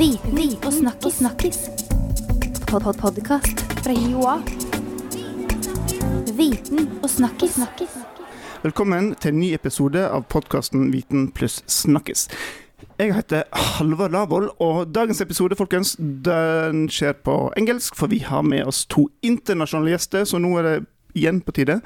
Viten og snakkis. snakkis. Pod -pod Podkast fra Joa. Viten og snakkis. snakkis. Velkommen til en ny episode av podkasten Viten pluss snakkis. Jeg heter Halvard Lavoll, og dagens episode folkens, den skjer på engelsk, for vi har med oss to internasjonale gjester, så nå er det igjen på tide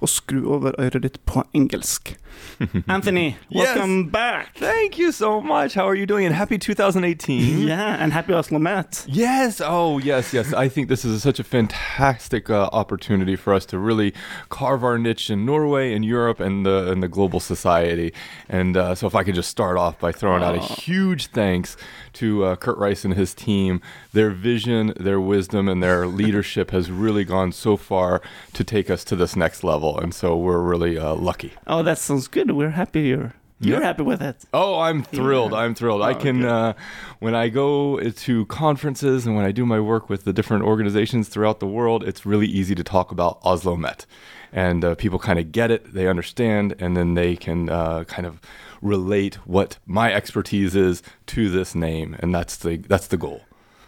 å skru over øret ditt på engelsk. Anthony, welcome back! Thank you so much. How are you doing? And happy 2018. Yeah, and happy Oslo Met. Yes. Oh, yes, yes. I think this is such a fantastic uh, opportunity for us to really carve our niche in Norway and Europe and the and the global society. And uh, so, if I could just start off by throwing out a huge thanks to uh, Curt Rice and his team, their vision, their wisdom, and their leadership has really gone so far to take us to this next level. And so, we're really uh, lucky. Oh, that sounds good. We're happy you're, you're Yeah. happy with it. Oh, I'm thrilled. Yeah. I'm thrilled. I Oh, can, good. uh, when I go to conferences and when I do my work with the different organizations throughout the world, it's really easy to talk about Oslo Met. And uh, people kind of get it, they understand, and then they can uh, kind of relate what my expertise is to this name. And that's the, that's the goal.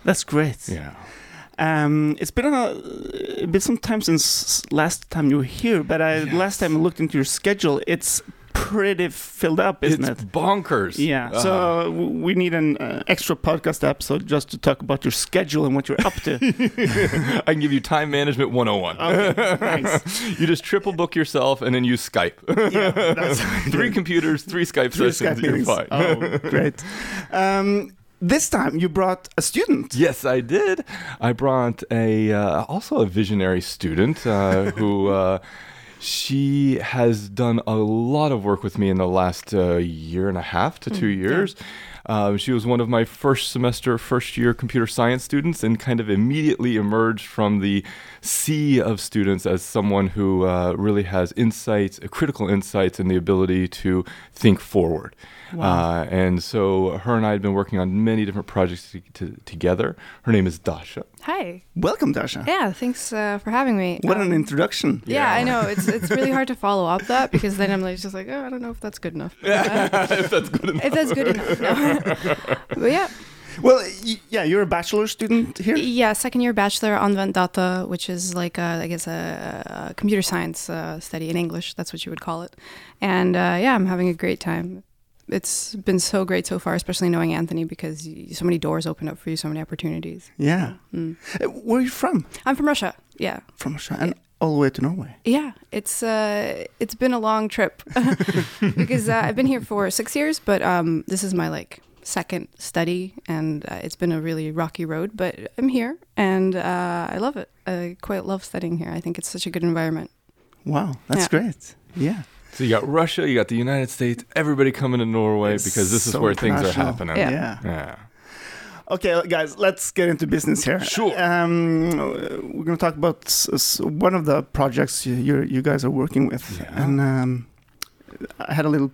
That's great. Yeah. Um, it's been a, a bit some time since last time you were here, but I, last time I looked into your schedule, it's pretty filled up, isn't it? it's it? bonkers. Yeah. Uh-huh. So we need an uh, extra podcast episode just to talk about your schedule and what you're up to. I can give you time management 101. okay, nice. you just triple book yourself and then use Skype. Yeah, that's three computers, three Skype Three sessions, Skype you're fine. Oh, great. Um, this time you brought a student. Yes, I did. I brought a uh, also a visionary student uh, who uh, she has done a lot of work with me in the last uh, year and a half to two years. Um, she was one of my first semester, first year computer science students, and kind of immediately emerged from the sea of students as someone who uh, really has insights, critical insights, and the ability to think forward. Uh, and so her and I had been working on many different projects to, to, together. Her name is Dasha. Hi. Welcome, Dasha. Yeah, thanks uh, for having me. What an Um, introduction. yeah, Yeah. I know it's it's really hard to follow up that because then I'm like just like oh I don't know if that's good enough. if that's good enough. if that's good enough. No. but yeah, Well, yeah, you're a bachelor student here. yeah, second year bachelor on data, which is like a, I guess a, a computer science uh, study in English. That's what you would call it. And uh, yeah, I'm having a great time. It's been so great so far, especially knowing Anthony because so many doors open up for you, so many opportunities. Yeah. Mm. Uh, Where are you from? I'm from Russia. Yeah. From Russia and all the way to Norway. Yeah, it's uh, it's been a long trip because uh, I've been here for six years, but um, this is my like second study, and uh, it's been a really rocky road. But I'm here, and uh, I love it. I quite love studying here. I think it's such a good environment. Wow, that's Yeah. great. Yeah. So you got Russia, you got the United States, everybody coming to Norway It's because this is where things are happening. Yeah. Yeah. Yeah. Okay, guys, let's get into business here. Sure. Um, we're going to talk about s- s- one of the projects you you you guys are working with, Yeah. and um, I had a little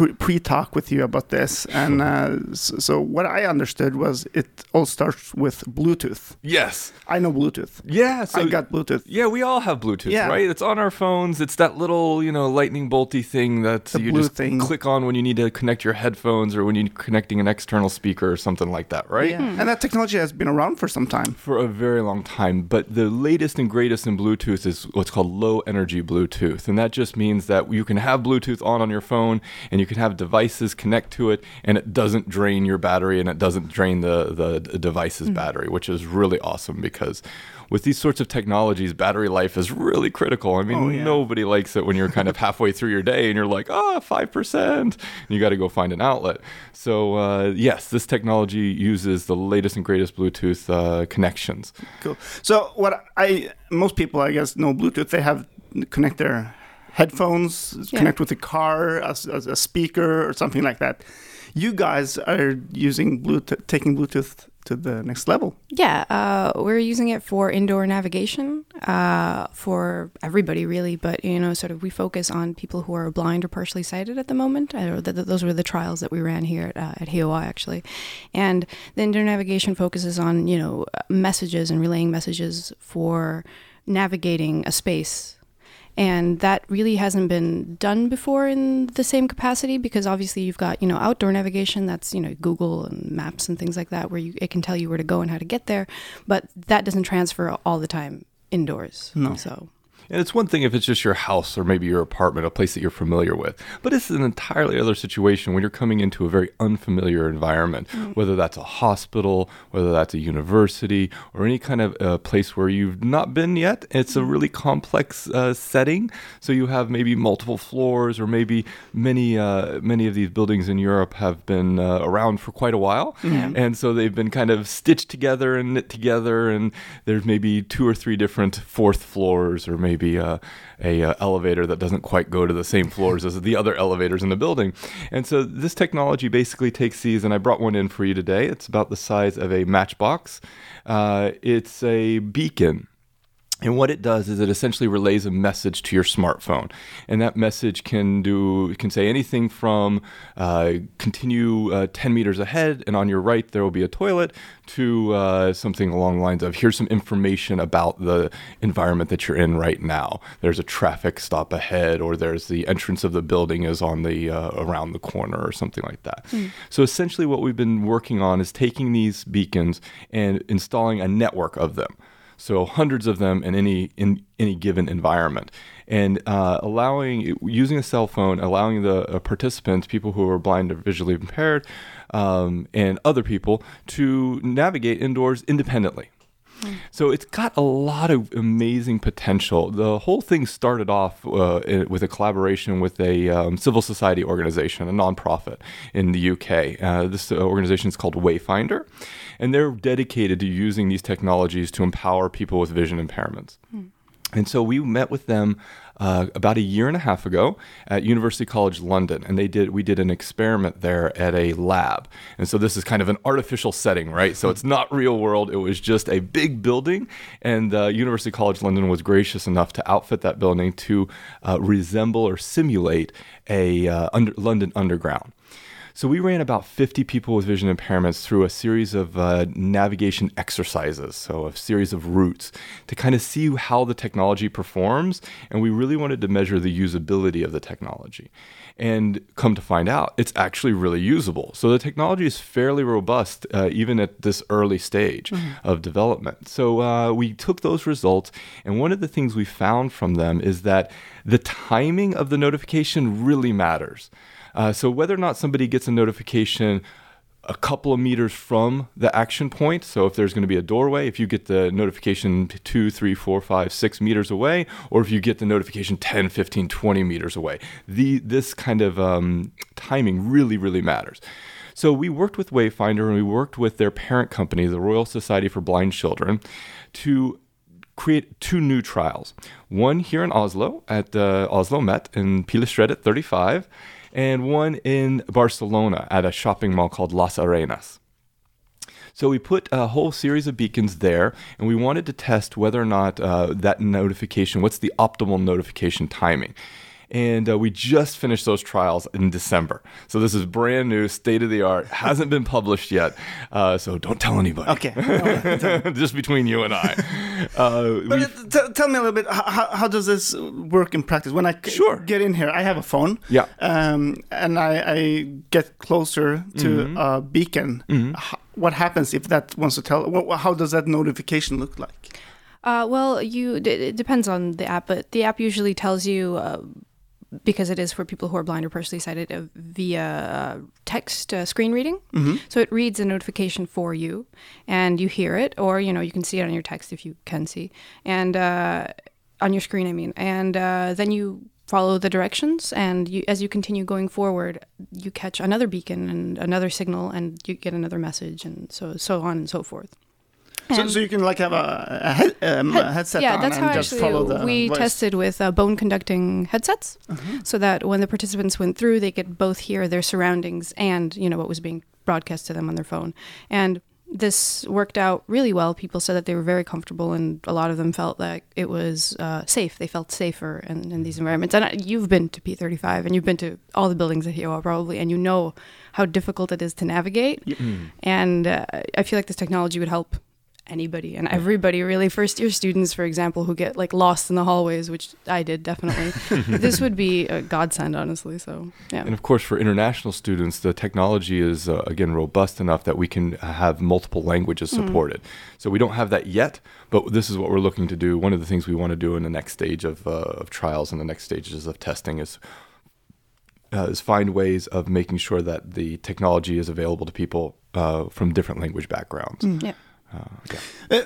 pre- pre-talk with you about this, and uh, s- so what I understood was it all starts with Bluetooth. Yes. I know Bluetooth. Yeah. So I got Bluetooth. Yeah, we all have Bluetooth, Yeah. right? It's on our phones. It's that little, you know, lightning bolty thing that The you just thing. click on when you need to connect your headphones or when you're connecting an external speaker or something like that, right? Yeah. And that technology has been around for some time. For a very long time. But the latest and greatest in Bluetooth is what's called low energy Bluetooth. And that just means that you can have Bluetooth on on your phone and you can have devices connect to it and it doesn't drain your battery and it doesn't drain the, the, device's battery, which is really awesome because with these sorts of technologies, battery life is really critical. I mean, Oh, yeah. nobody likes it when you're kind of halfway through your day and you're like, ah, 5%. And you got to go find an outlet. So, uh, yes, this technology uses the latest and greatest Bluetooth uh, connections. Cool. So what I most people I guess know Bluetooth. They have connect their headphones, Yeah. connect with the car as, as a speaker or something like that. You guys are using Bluetooth, taking Bluetooth to the next level. Yeah, uh, we're using it for indoor navigation uh, for everybody, really. But you know, sort of, we focus on people who are blind or partially sighted at the moment. Th- th- those were the trials that we ran here at, uh, at HiOA, actually. And the indoor navigation focuses on you know messages and relaying messages for navigating a space and that really hasn't been done before in the same capacity because obviously you've got you know outdoor navigation that's you know Google and Maps and things like that where you it can tell you where to go and how to get there, but that doesn't transfer all the time indoors. No. So And it's one thing if it's just your house or maybe your apartment, a place that you're familiar with. But it's an entirely other situation when you're coming into a very unfamiliar environment, whether that's a hospital, whether that's a university, or any kind of uh, place where you've not been yet. It's a really complex uh, setting. So you have maybe multiple floors, or maybe many uh, many of these buildings in Europe have been uh, around for quite a while, and so they've been kind of stitched together and knit together. And there's maybe two or three different fourth floors, or maybe uh, a uh, elevator that doesn't quite go to the same floors as the other elevators in the building. And so this technology basically takes these, and I brought one in for you today. It's about the size of a matchbox. Uh, it's a beacon. And what it does is it essentially relays a message to your smartphone, and that message can do can say anything from uh, continue uh, 10 meters ahead, and on your right there will be a toilet, to uh, something along the lines of here's some information about the environment that you're in right now. There's a traffic stop ahead, or there's the entrance of the building is on the uh, around the corner, or something like that. So essentially, what we've been working on is taking these beacons and installing a network of them so hundreds of them in any in any given environment. And uh, allowing using a cell phone allowing the uh, participants people who are blind or visually impaired um, and other people to navigate indoors independently so it's got a lot of amazing potential. The whole thing started off uh, with a collaboration with a um, civil society organization, a nonprofit in the UK. Uh, this organization is called Wayfindr, and they're dedicated to using these technologies to empower people with vision impairments. And so we met with them uh, about a year and a half ago at University College London, and they did we did an experiment there at a lab. And so this is kind of an artificial setting, right? So it's not real world. It was just a big building, and uh, University College London was gracious enough to outfit that building to uh, resemble or simulate a uh, under, London Underground. So we ran about 50 people with vision impairments through a series of uh, navigation exercises, so a series of routes to kind of see how the technology performs, and we really wanted to measure the usability of the technology. And come to find out, it's actually really usable. So the technology is fairly robust, uh, even at this early stage of development. So uh, we took those results, and one of the things we found from them is that the timing of the notification really matters. Uh, so whether or not somebody gets a notification a couple of meters from the action point. So if there's going to be a doorway, if you get the notification two, three, four, five, six meters away, or if you get the notification 10, 15, 20 meters away, the this kind of um, timing really, really matters. So we worked with Wayfindr and we worked with their parent company, the Royal Society for Blind Children, to create two new trials. One here in Oslo at uh, Oslo Met in Pilestredet 35, and one in Barcelona at a shopping mall called Las Arenas. So we put a whole series of beacons there, and we wanted to test whether or not uh, that notification, what's the optimal notification timing. And uh, we just finished those trials in December. So this is brand new, state of the art, hasn't been published yet. Uh, so don't tell anybody. Okay. just between you and I. Uh, But t- tell me a little bit. How, how does this work in practice? When I c- Sure. get in here, I have a phone. Yeah. Um, and I, I get closer to Mm-hmm. a beacon. H- what happens if that wants to tell? wh- wh- How does that notification look like? Uh, well, you d- it depends on the app, but the app usually tells you uh, because it is for people who are blind or partially sighted uh, via uh, text uh, screen reading. So it reads a notification for you, and you hear it, or you know you can see it on your text if you can see, and uh, on your screen, I mean, and uh, then you follow the directions and you, as you continue going forward you catch another beacon and another signal and you get another message and so so on and so forth So, so you can like have a, a, head, um, a headset yeah, on that's and how just actually follow the we voice. tested with uh, bone conducting headsets, Uh-huh. so that when the participants went through, they could both hear their surroundings and you know what was being broadcast to them on their phone. And this worked out really well. People said that they were very comfortable, and a lot of them felt that it was uh, safe. They felt safer in, in these environments. And uh, you've been to P35, and you've been to all the buildings at HIOA probably, and you know how difficult it is to navigate. And uh, I feel like this technology would help anybody and everybody really first year students for example who get like lost in the hallways which i did definitely this would be a godsend honestly so yeah And of course, for international students, the technology is uh, again robust enough that we can have multiple languages supported. So we don't have that yet, but this is what we're looking to do. One of the things we want to do in the next stage of, uh, of trials and the next stages of testing is uh, is find ways of making sure that the technology is available to people uh, from different language backgrounds. yeah Uh, yeah. Uh,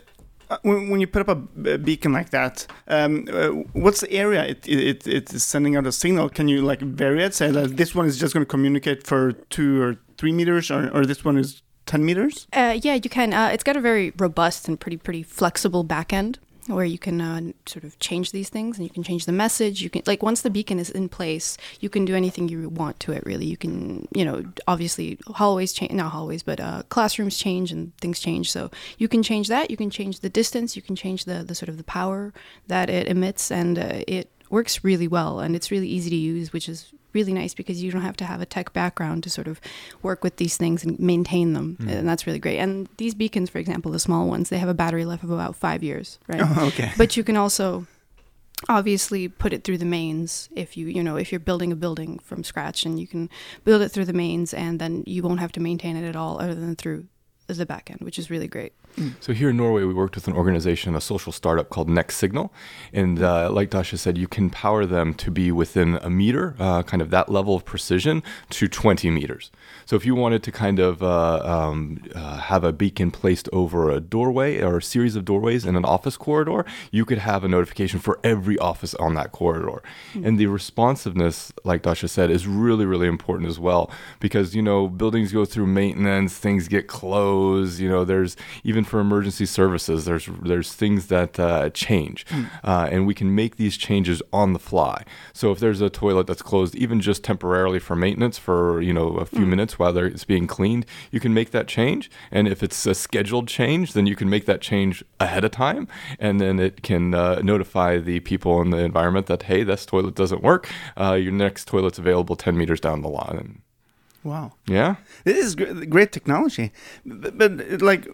uh, when, when you put up a beacon like that, um, uh, what's the area it, it, it is sending out a signal? Can you like vary it? Say that this one is just going to communicate for two or three meters, or, or this one is 10 meters? Uh, yeah, you can. Uh, it's got a very robust and pretty pretty flexible back end where you can uh, sort of change these things and you can change the message. You can like once the beacon is in place, you can do anything you want to it. Really, you can you know obviously hallways change, not hallways, but uh, classrooms change and things change. So you can change that. You can change the distance. You can change the the sort of the power that it emits, and uh, it works really well and it's really easy to use, which is really nice because you don't have to have a tech background to sort of work with these things and maintain them, hmm. and that's really great. And these beacons, for example, the small ones, they have a battery life of about five years, right? Oh, okay. But you can also obviously put it through the mains if you you know if you're building a building from scratch and you can build it through the mains and then you won't have to maintain it at all other than through the back end which is really great So here in Norway, we worked with an organization, a social startup called Next Signal, and uh, like Dasha said, you can power them to be within a meter, uh, kind of that level of precision, to 20 meters. So if you wanted to kind of uh, um, uh, have a beacon placed over a doorway or a series of doorways in an office corridor, you could have a notification for every office on that corridor. And the responsiveness, like Dasha said, is really, really important as well because, you know, buildings go through maintenance, things get closed, you know, there's even for emergency services, there's there's things that uh, change, uh, and we can make these changes on the fly. So if there's a toilet that's closed, even just temporarily for maintenance for you know a few minutes while it's being cleaned, you can make that change. And if it's a scheduled change, then you can make that change ahead of time, and then it can uh, notify the people in the environment that hey, this toilet doesn't work. Uh, your next toilet's available 10 meters down the line. Wow. Yeah. This is great technology, but, but like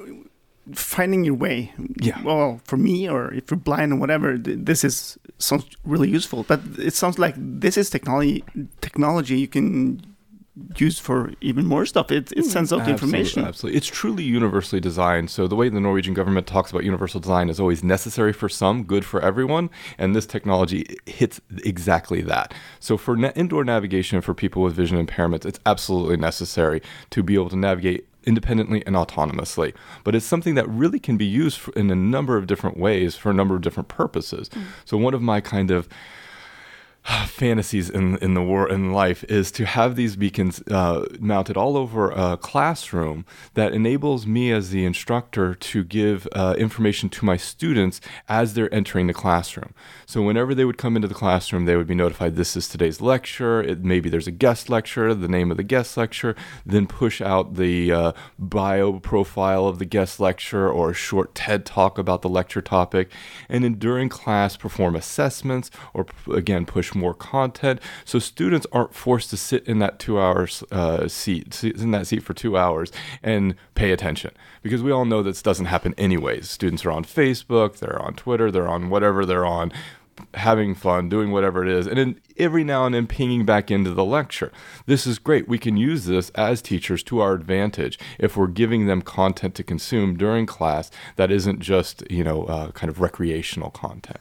finding your way. Yeah. Well, for me, or if you're blind or whatever, this is sounds really useful. But it sounds like this is technology technology you can use for even more stuff. It it hmm. sends out the information. Absolutely, absolutely. It's truly universally designed. So the way the Norwegian government talks about universal design is always necessary for some, good for everyone, and this technology hits exactly that. So for na- indoor navigation for people with vision impairments, it's absolutely necessary to be able to navigate independently and autonomously. But it's something that really can be used in a number of different ways for a number of different purposes. Mm. So one of my kind of fantasies in in the war in life is to have these beacons uh, mounted all over a classroom that enables me as the instructor to give uh, information to my students as they're entering the classroom. So whenever they would come into the classroom, they would be notified this is today's lecture. It, maybe there's a guest lecture, the name of the guest lecture, then push out the uh, bio profile of the guest lecture or a short TED talk about the lecture topic, and then during class perform assessments or again push more content. So students aren't forced to sit in that two hours uh, seat sit in that seat for two hours and pay attention. Because we all know this doesn't happen anyways. Students are on facebook they're on twitter they're on whatever they're on having fun, doing whatever it is, and then every now and then pinging back into the lecture. This is great. We can use this as teachers to our advantage if we're giving them content to consume during class that isn't just, you know, uh, kind of recreational content.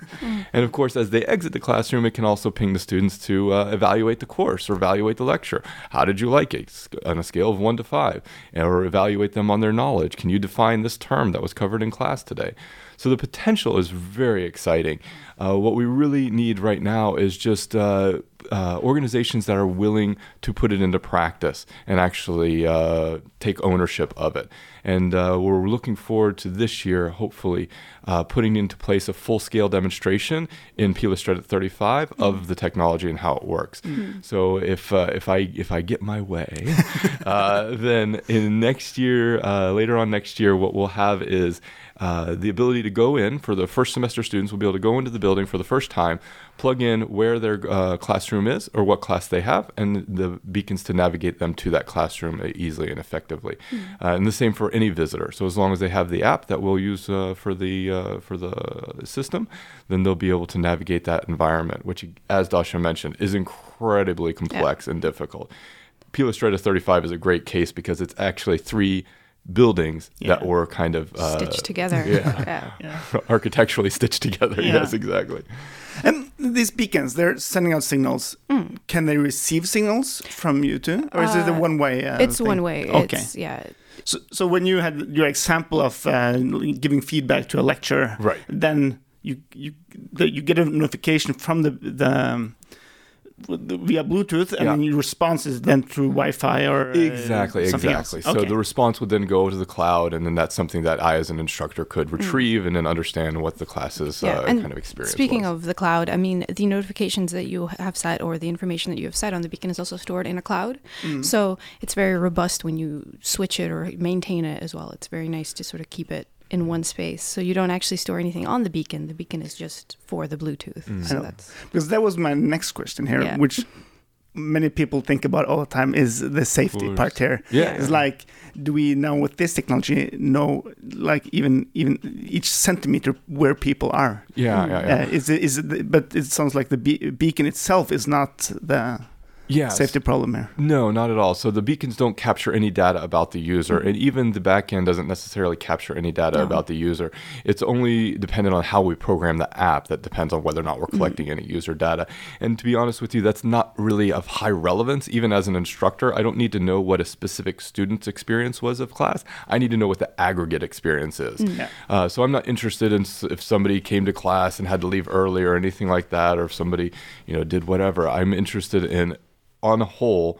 And of course, as they exit the classroom, it can also ping the students to uh, evaluate the course or evaluate the lecture. How did you like it on a scale of one to five? Or evaluate them on their knowledge. Can you define this term that was covered in class today? So the potential is very exciting. Uh, what we really need right now is just uh, uh, organizations that are willing to put it into practice and actually uh, take ownership of it. And uh, we're looking forward to this year, hopefully, uh, putting into place a full scale demonstration in Pilestredet 35 of the technology and how it works. So if, uh, if, I, if I get my way, uh, then in next year, uh, later on next year, what we'll have is uh, the ability to go in for the first semester students will be able to go into the building for the first time, plug in where their uh, classroom is or what class they have, and the beacons to navigate them to that classroom uh, easily and effectively. Uh, and the same for any visitor. So as long as they have the app that we'll use uh, for the uh, for the system, then they'll be able to navigate that environment, which, as Dasha mentioned, is incredibly complex and difficult. Pilestredet 35 is a great case because it's actually three buildings that were kind of uh, Stitched together. yeah. yeah. architecturally stitched together. Yeah. Yes, exactly. And these beacons, they're sending out signals. Can they receive signals from you too, or is it a Uh, one-way? Uh, It's thing? one way. Okay. It's, yeah. So, so when you had your example of uh, giving feedback to a lecturer, Right. Then you you the, you get a notification from the the. With the- via Bluetooth, and Yeah. then your response is then through Wi-Fi or uh, Exactly, something exactly. else. So Okay. the response would then go to the cloud, and then that's something that I, as an instructor, could retrieve and then understand what the class's Yeah, uh, and kind of experience Speaking was. of the cloud, I mean, the notifications that you have set or the information that you have set on the beacon is also stored in a cloud. Mm. So it's very robust when you switch it or maintain it as well. It's very nice to sort of keep it in one space. So you don't actually store anything on the beacon. The beacon is just for the Bluetooth. Mm. So that's because that was my next question here, Yeah. which many people think about all the time is the safety part here. Yeah, It's like, do we now with this technology know like even even each centimeter where people are? Yeah, yeah, yeah. Uh, is it is it? the- But it sounds like the be- beacon itself is not the Yes. safety problem here. No, not at all. So the beacons don't capture any data about the user, and even the backend doesn't necessarily capture any data No. about the user. It's only dependent on how we program the app that depends on whether or not we're collecting any user data. And to be honest with you, that's not really of high relevance. Even as an instructor, I don't need to know what a specific student's experience was of class. I need to know what the aggregate experience is. Yeah. Uh, so I'm not interested in if somebody came to class and had to leave early or anything like that, or if somebody, you know, did whatever. I'm interested in, on a whole,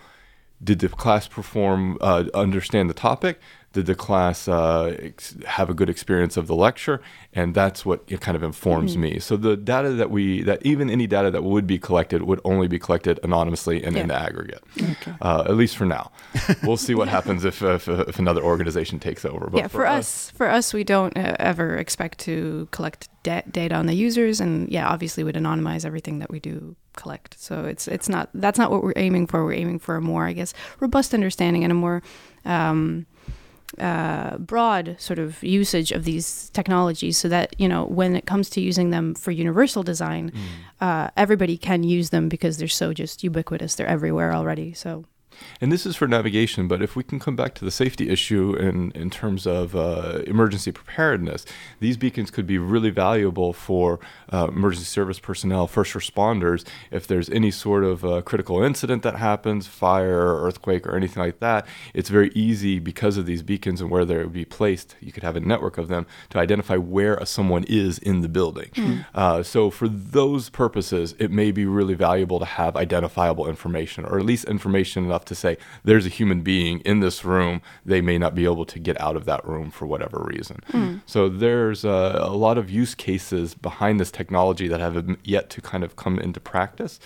did the class perform, uh, understand the topic? Did the class uh, ex- have a good experience of the lecture? And that's what it kind of informs me. So the data that we, that even any data that would be collected would only be collected anonymously and in the Yeah. aggregate, uh, at least for now. we'll see what happens if, if, if another organization takes over. But yeah, for, us, for us, we don't uh, ever expect to collect da- data on the users, and yeah, obviously we'd anonymize everything that we do collect. So it's it's not that's not what we're aiming for. We're aiming for a more, I guess, robust understanding and a more um, uh, broad sort of usage of these technologies, so that you know when it comes to using them for universal design, uh, everybody can use them because they're so just ubiquitous. They're everywhere already. So And this is for navigation, but if we can come back to the safety issue in, in terms of uh, emergency preparedness, these beacons could be really valuable for uh, emergency service personnel, first responders. If there's any sort of uh, critical incident that happens, fire, earthquake, or anything like that, it's very easy because of these beacons and where they would be placed. You could have a network of them to identify where someone is in the building. Uh, so, for those purposes, it may be really valuable to have identifiable information, or at least information enough to say there's a human being in this room. They may not be able to get out of that room for whatever reason. So there's uh, a lot of use cases behind this technology that have yet to kind of come into practice.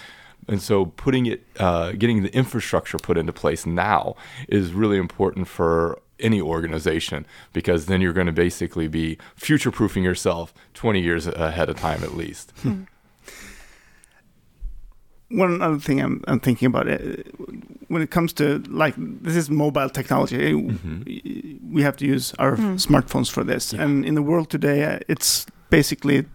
And so putting it, uh, getting the infrastructure put into place now is really important for any organization because then you're going to basically be future proofing yourself 20 years ahead of time at least. One other thing I'm, I'm thinking about uh, when it comes to like this is mobile technology. uh, Mm-hmm. We have to use our smartphones for this, Yeah. and in the world today, uh, it's basically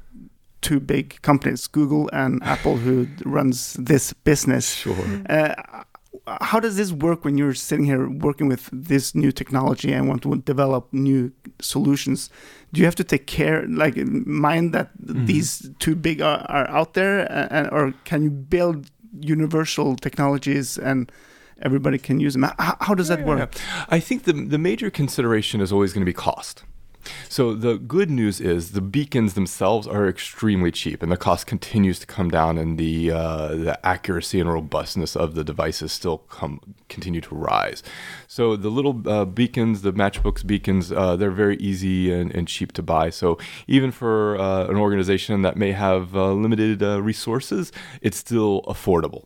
two big companies, Google and Apple, who runs this business. Sure. Uh, how does this work when you're sitting here working with this new technology and want to develop new solutions? Do you have to take care, like, mind that mm-hmm. these two big are, are out there, and, or can you build universal technologies and everybody can use them? How, how does that Yeah, work? yeah. I think the the major consideration is always going to be cost. So the good news is the beacons themselves are extremely cheap, and the cost continues to come down, and the uh, the accuracy and robustness of the devices still come continue to rise. So the little uh, beacons, the Matchbooks beacons, uh, they're very easy and, and cheap to buy. So even for uh, an organization that may have uh, limited uh, resources, it's still affordable.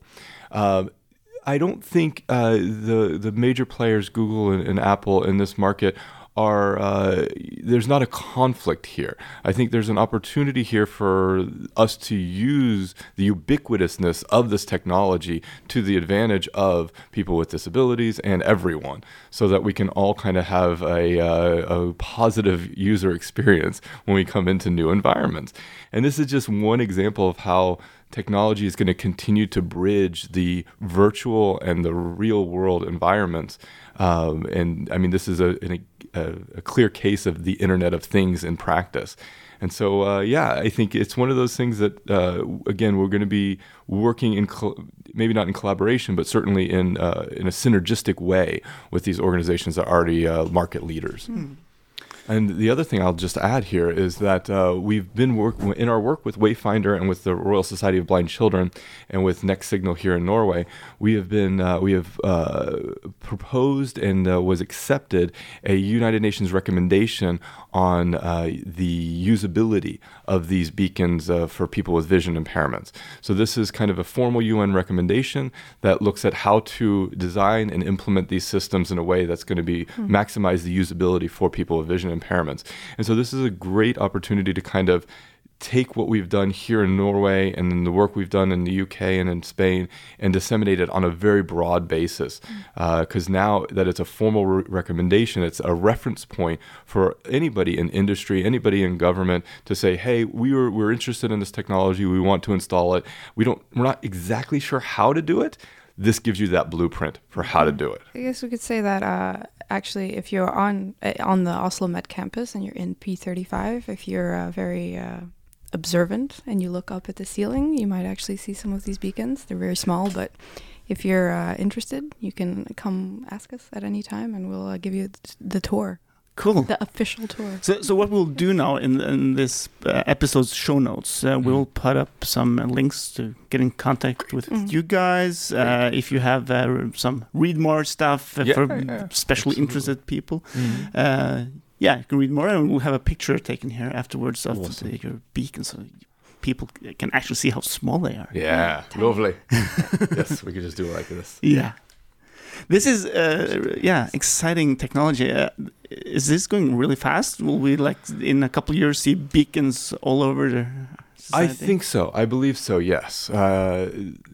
I don't think the the major players, Google and, and Apple, in this market are uh, there's not a conflict here. I think there's an opportunity here for us to use the ubiquitousness of this technology to the advantage of people with disabilities and everyone, so that we can all kind of have a, uh, a positive user experience when we come into new environments. And this is just one example of how technology is going to continue to bridge the virtual and the real world environments. Um, and I mean, this is a, a, a, clear case of the Internet of Things in practice. And so, uh, yeah, I think it's one of those things that, uh, again, we're going to be working in, maybe not in collaboration, but certainly in uh, in a synergistic way with these organizations that are already uh, market leaders. Mm. And the other thing I'll just add here is that uh, we've been work in our work with Wayfindr and with the Royal Society of Blind Children and with Next Signal here in Norway. We have been uh, we have uh, proposed and uh, was accepted a United Nations recommendation on uh, the usability of these beacons uh, for people with vision impairments. So this is kind of a formal UN recommendation that looks at how to design and implement these systems in a way that's going to be mm-hmm. maximize the usability for people with vision impairments. And so this is a great opportunity to kind of take what we've done here in Norway and then the work we've done in the UK and in Spain and disseminate it on a very broad basis. Because uh, now that it's a formal re- recommendation, it's a reference point for anybody in industry, anybody in government to say, "Hey, we were we're interested in this technology. We want to install it. We don't. We're not exactly sure how to do it." This gives you that blueprint for how to do it. I guess we could say that uh, actually, if you're on uh, on the Oslo Met campus and you're in P35, if you're uh, very uh, observant and you look up at the ceiling, you might actually see some of these beacons. They're very small, but if you're uh, interested, you can come ask us at any time and we'll uh, give you the tour. Cool. The official tour. So, so what we'll do now in, in this uh, episode's show notes, uh, mm. we'll put up some uh, links to get in contact with mm. you guys. Uh, if you have uh, some read more stuff uh, yeah. for yeah, specially interested people, mm. yeah, you can read more, and we'll have a picture taken here afterwards of awesome. the, your beacon, so people can actually see how small they are. Yeah, lovely. yes, we could just do it like this. Yeah. This is, uh, yeah, exciting technology. Uh, is this going really fast? Will we, like, in a couple of years, see beacons all over the I think so. I believe so. Yes. Uh,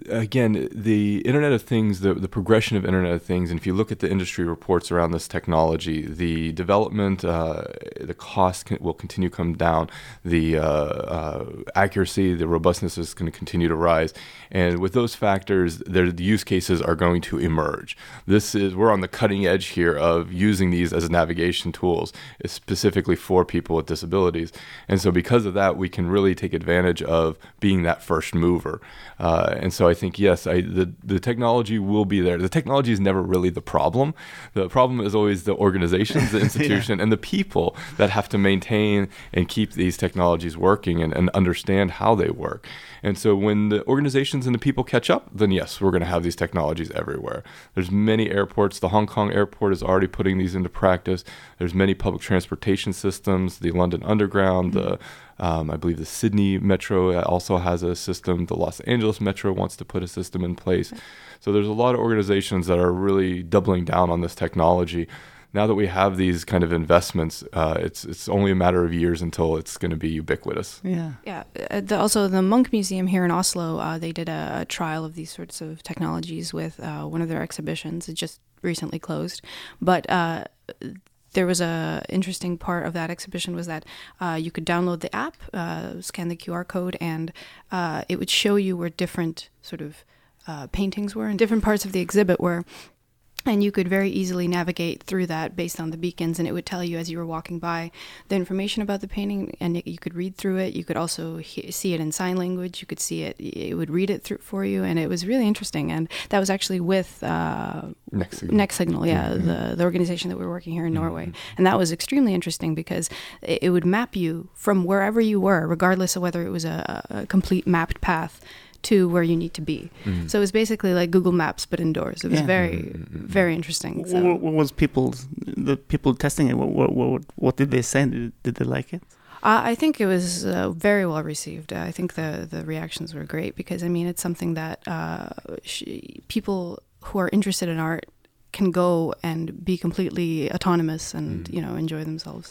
again, the Internet of Things, the the progression of Internet of Things, and if you look at the industry reports around this technology, the development, uh, the cost can, will continue to come down. The uh, uh accuracy, the robustness is going to continue to rise, and with those factors, the use cases are going to emerge. This is we're on the cutting edge here of using these as navigation tools, specifically for people with disabilities, and so because of that, we can really take advantage advantage of being that first mover. Uh, and so I think yes, I, the the technology will be there. The technology is never really the problem. The problem is always the organizations, the institution, yeah. and the people that have to maintain and keep these technologies working and, and understand how they work. And so when the organizations and the people catch up, then yes, we're going to have these technologies everywhere. There's many airports. The Hong Kong airport is already putting these into practice. There's many public transportation systems, the London Underground, mm-hmm. the um, I believe the Sydney Metro also has a system. The Los Angeles Metro wants to put a system in place. So there's a lot of organizations that are really doubling down on this technology. Now that we have these kind of investments, uh, it's it's only a matter of years until it's going to be ubiquitous. Yeah, yeah. Uh, the, also, the Munch Museum here in Oslo, uh, they did a, a, trial of these sorts of technologies with uh, one of their exhibitions. It just recently closed, but uh, there was a interesting part of that exhibition was that uh, you could download the app, uh, scan the QR code, and uh, it would show you where different sort of uh, paintings were and different parts of the exhibit were and you could very easily navigate through that based on the beacons and it would tell you as you were walking by the information about the painting and it, you could read through it. You could also he- see it in sign language. You could see it it would read it through for you and it was really interesting. And that was actually with uh, next signal, next signal yeah mm-hmm. the, the organization that we are working here in mm-hmm. norway. And that was extremely interesting because it, it, would map you from wherever you were regardless of whether it was a, a complete mapped path to where you need to be. Mm. So it was basically like Google Maps but indoors. It was yeah. very mm-hmm. very interesting. So. What, what, was people the people testing it? What what, what did they say? Did, did they like it? Uh, I think it was uh, very well received. I think the the reactions were great because I mean it's something that uh, people who are interested in art can go and be completely autonomous and Mm. you know enjoy themselves.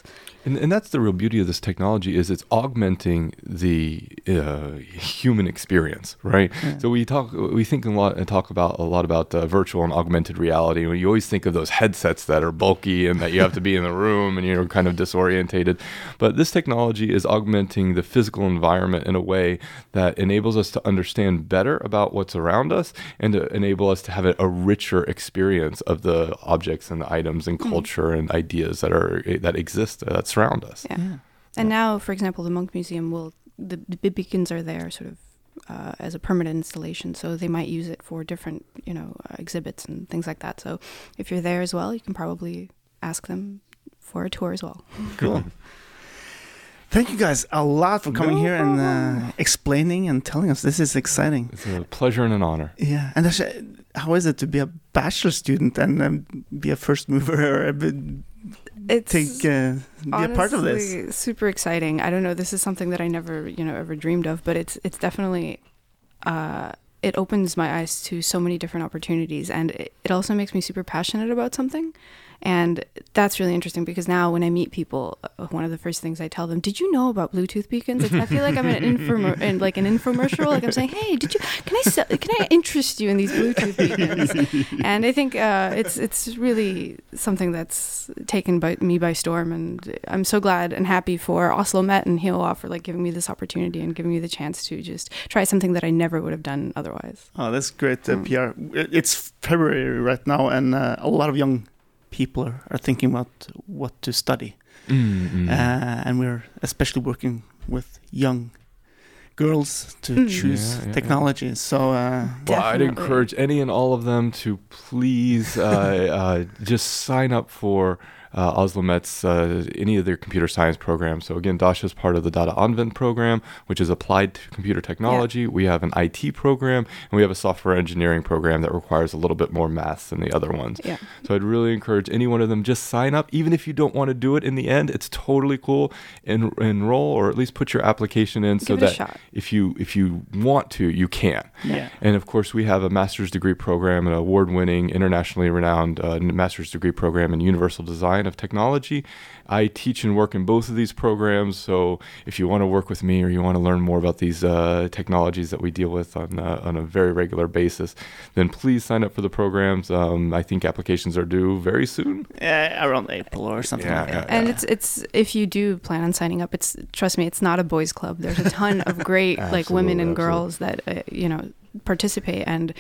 And, and that's the real beauty of this technology is it's augmenting the uh, human experience, right? Yeah. So we talk, we think a lot and talk about a lot about uh, virtual and augmented reality. When you always think of those headsets that are bulky and that you have to be in the room and you're kind of disorientated, but this technology is augmenting the physical environment in a way that enables us to understand better about what's around us and to enable us to have a, a richer experience of the objects and the items and Mhm. culture and ideas that are that exist uh, that surround us. Yeah. Yeah. And now, for example, the Munch Museum will the, the beacons are there sort of uh, as a permanent installation, so they might use it for different you know uh, exhibits and things like that. So if you're there as well, you can probably ask them for a tour as well. Cool. Thank you guys a lot for coming No here and uh, explaining and telling us. This is exciting. It's a pleasure and an honor. Yeah, and that's, uh, how is it to be a bachelor student and um, be a first mover or It's take uh, be a part of this? honestly super exciting. I don't know. This is something that I never you know ever dreamed of, but it's it's definitely. Uh, it opens my eyes to so many different opportunities, and it, it also makes me super passionate about something. And that's really interesting because now when I meet people, uh, one of the first things I tell them, "Did you know about Bluetooth beacons?" It's, I feel like I'm an infomer- in like an infomercial. Like I'm saying, "Hey, did you? Can I sell, can I interest you in these Bluetooth beacons?" and I think uh, it's it's really something that's taken by me by storm, and I'm so glad and happy for Oslo Met and Hioa for like giving me this opportunity and giving me the chance to just try something that I never would have done otherwise. Oh, that's great uh, Mm. PR. It's February right now, and uh, a lot of young people are, are thinking about what to study. Mm, Uh, and we're especially working with young girls to Mm. choose Yeah, yeah, yeah. technology. So, uh, well, I'd encourage any and all of them to please uh, uh, just sign up for uh, Oslomet's uh, any of their computer science programs. So again, Dasha is part of the Data Anvend program, which is applied to computer technology. We have an IT program, and we have a software engineering program that requires a little bit more math than the other ones. Yeah. So I'd really encourage any one of them just sign up, even if you don't want to do it in the end. It's totally cool. En- enroll or at least put your application in so Give a that if you if you want to, you can. yeah. And of course, we have a master's degree program, an award-winning, internationally renowned uh, master's degree program in universal design of technology. I teach and work in both of these programs. So if you want to work with me or you want to learn more about these uh, technologies that we deal with on uh, on a very regular basis, then please sign up for the programs. Um, I think applications are due very soon. Uh, around April or something Yeah, like yeah, that. And it's it's if you do plan on signing up, it's trust me, it's not a boys' club. There's a ton of great like women and Absolutely, girls that uh, you know participate, and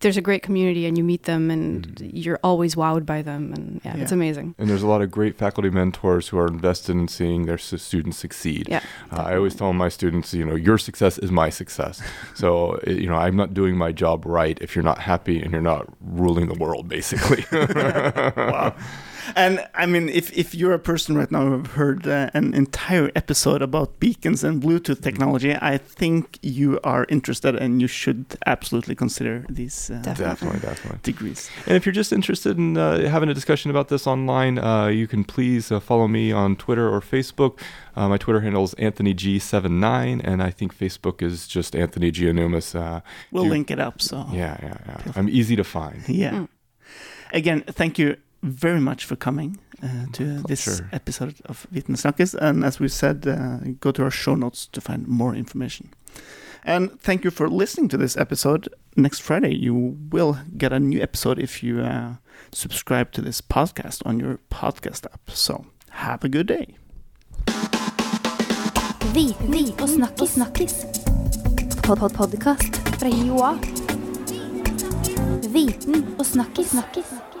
there's a great community, and you meet them, and Mhm. you're always wowed by them, and yeah, it's amazing. And there's a lot of great faculty mentors who are invested in seeing their s- students succeed. Yeah, Uh, I always tell my students, you know, your success is my success. so, i- you know, I'm not doing my job right if you're not happy and you're not ruling the world, basically. wow. And I mean, if, if you're a person right now who have heard uh, an entire episode about beacons and Bluetooth technology, I think you are interested and you should absolutely consider these uh, Definitely. definitely, definitely. degrees. And if you're just interested in uh, having a discussion about this online, uh, you can please uh, follow me on Twitter or Facebook. Uh, my Twitter handle is AnthonyG79, and I think Facebook is just Anthony Giannoumis. Uh, We'll You- link it up. So yeah, yeah, yeah. I'm easy to find. Yeah. Mm. Again, thank you very much for coming uh, to this episode of Viten Snakkes. And as we said, uh, go to our show notes to find more information. And thank you for listening to this episode. Next Friday, you will get a new episode if you uh, subscribe to this podcast on your podcast app. So have a good day. Viten og snakkis. snakkis. Pod -pod Podkast fra Joa. Viten og snakkis. snakkis.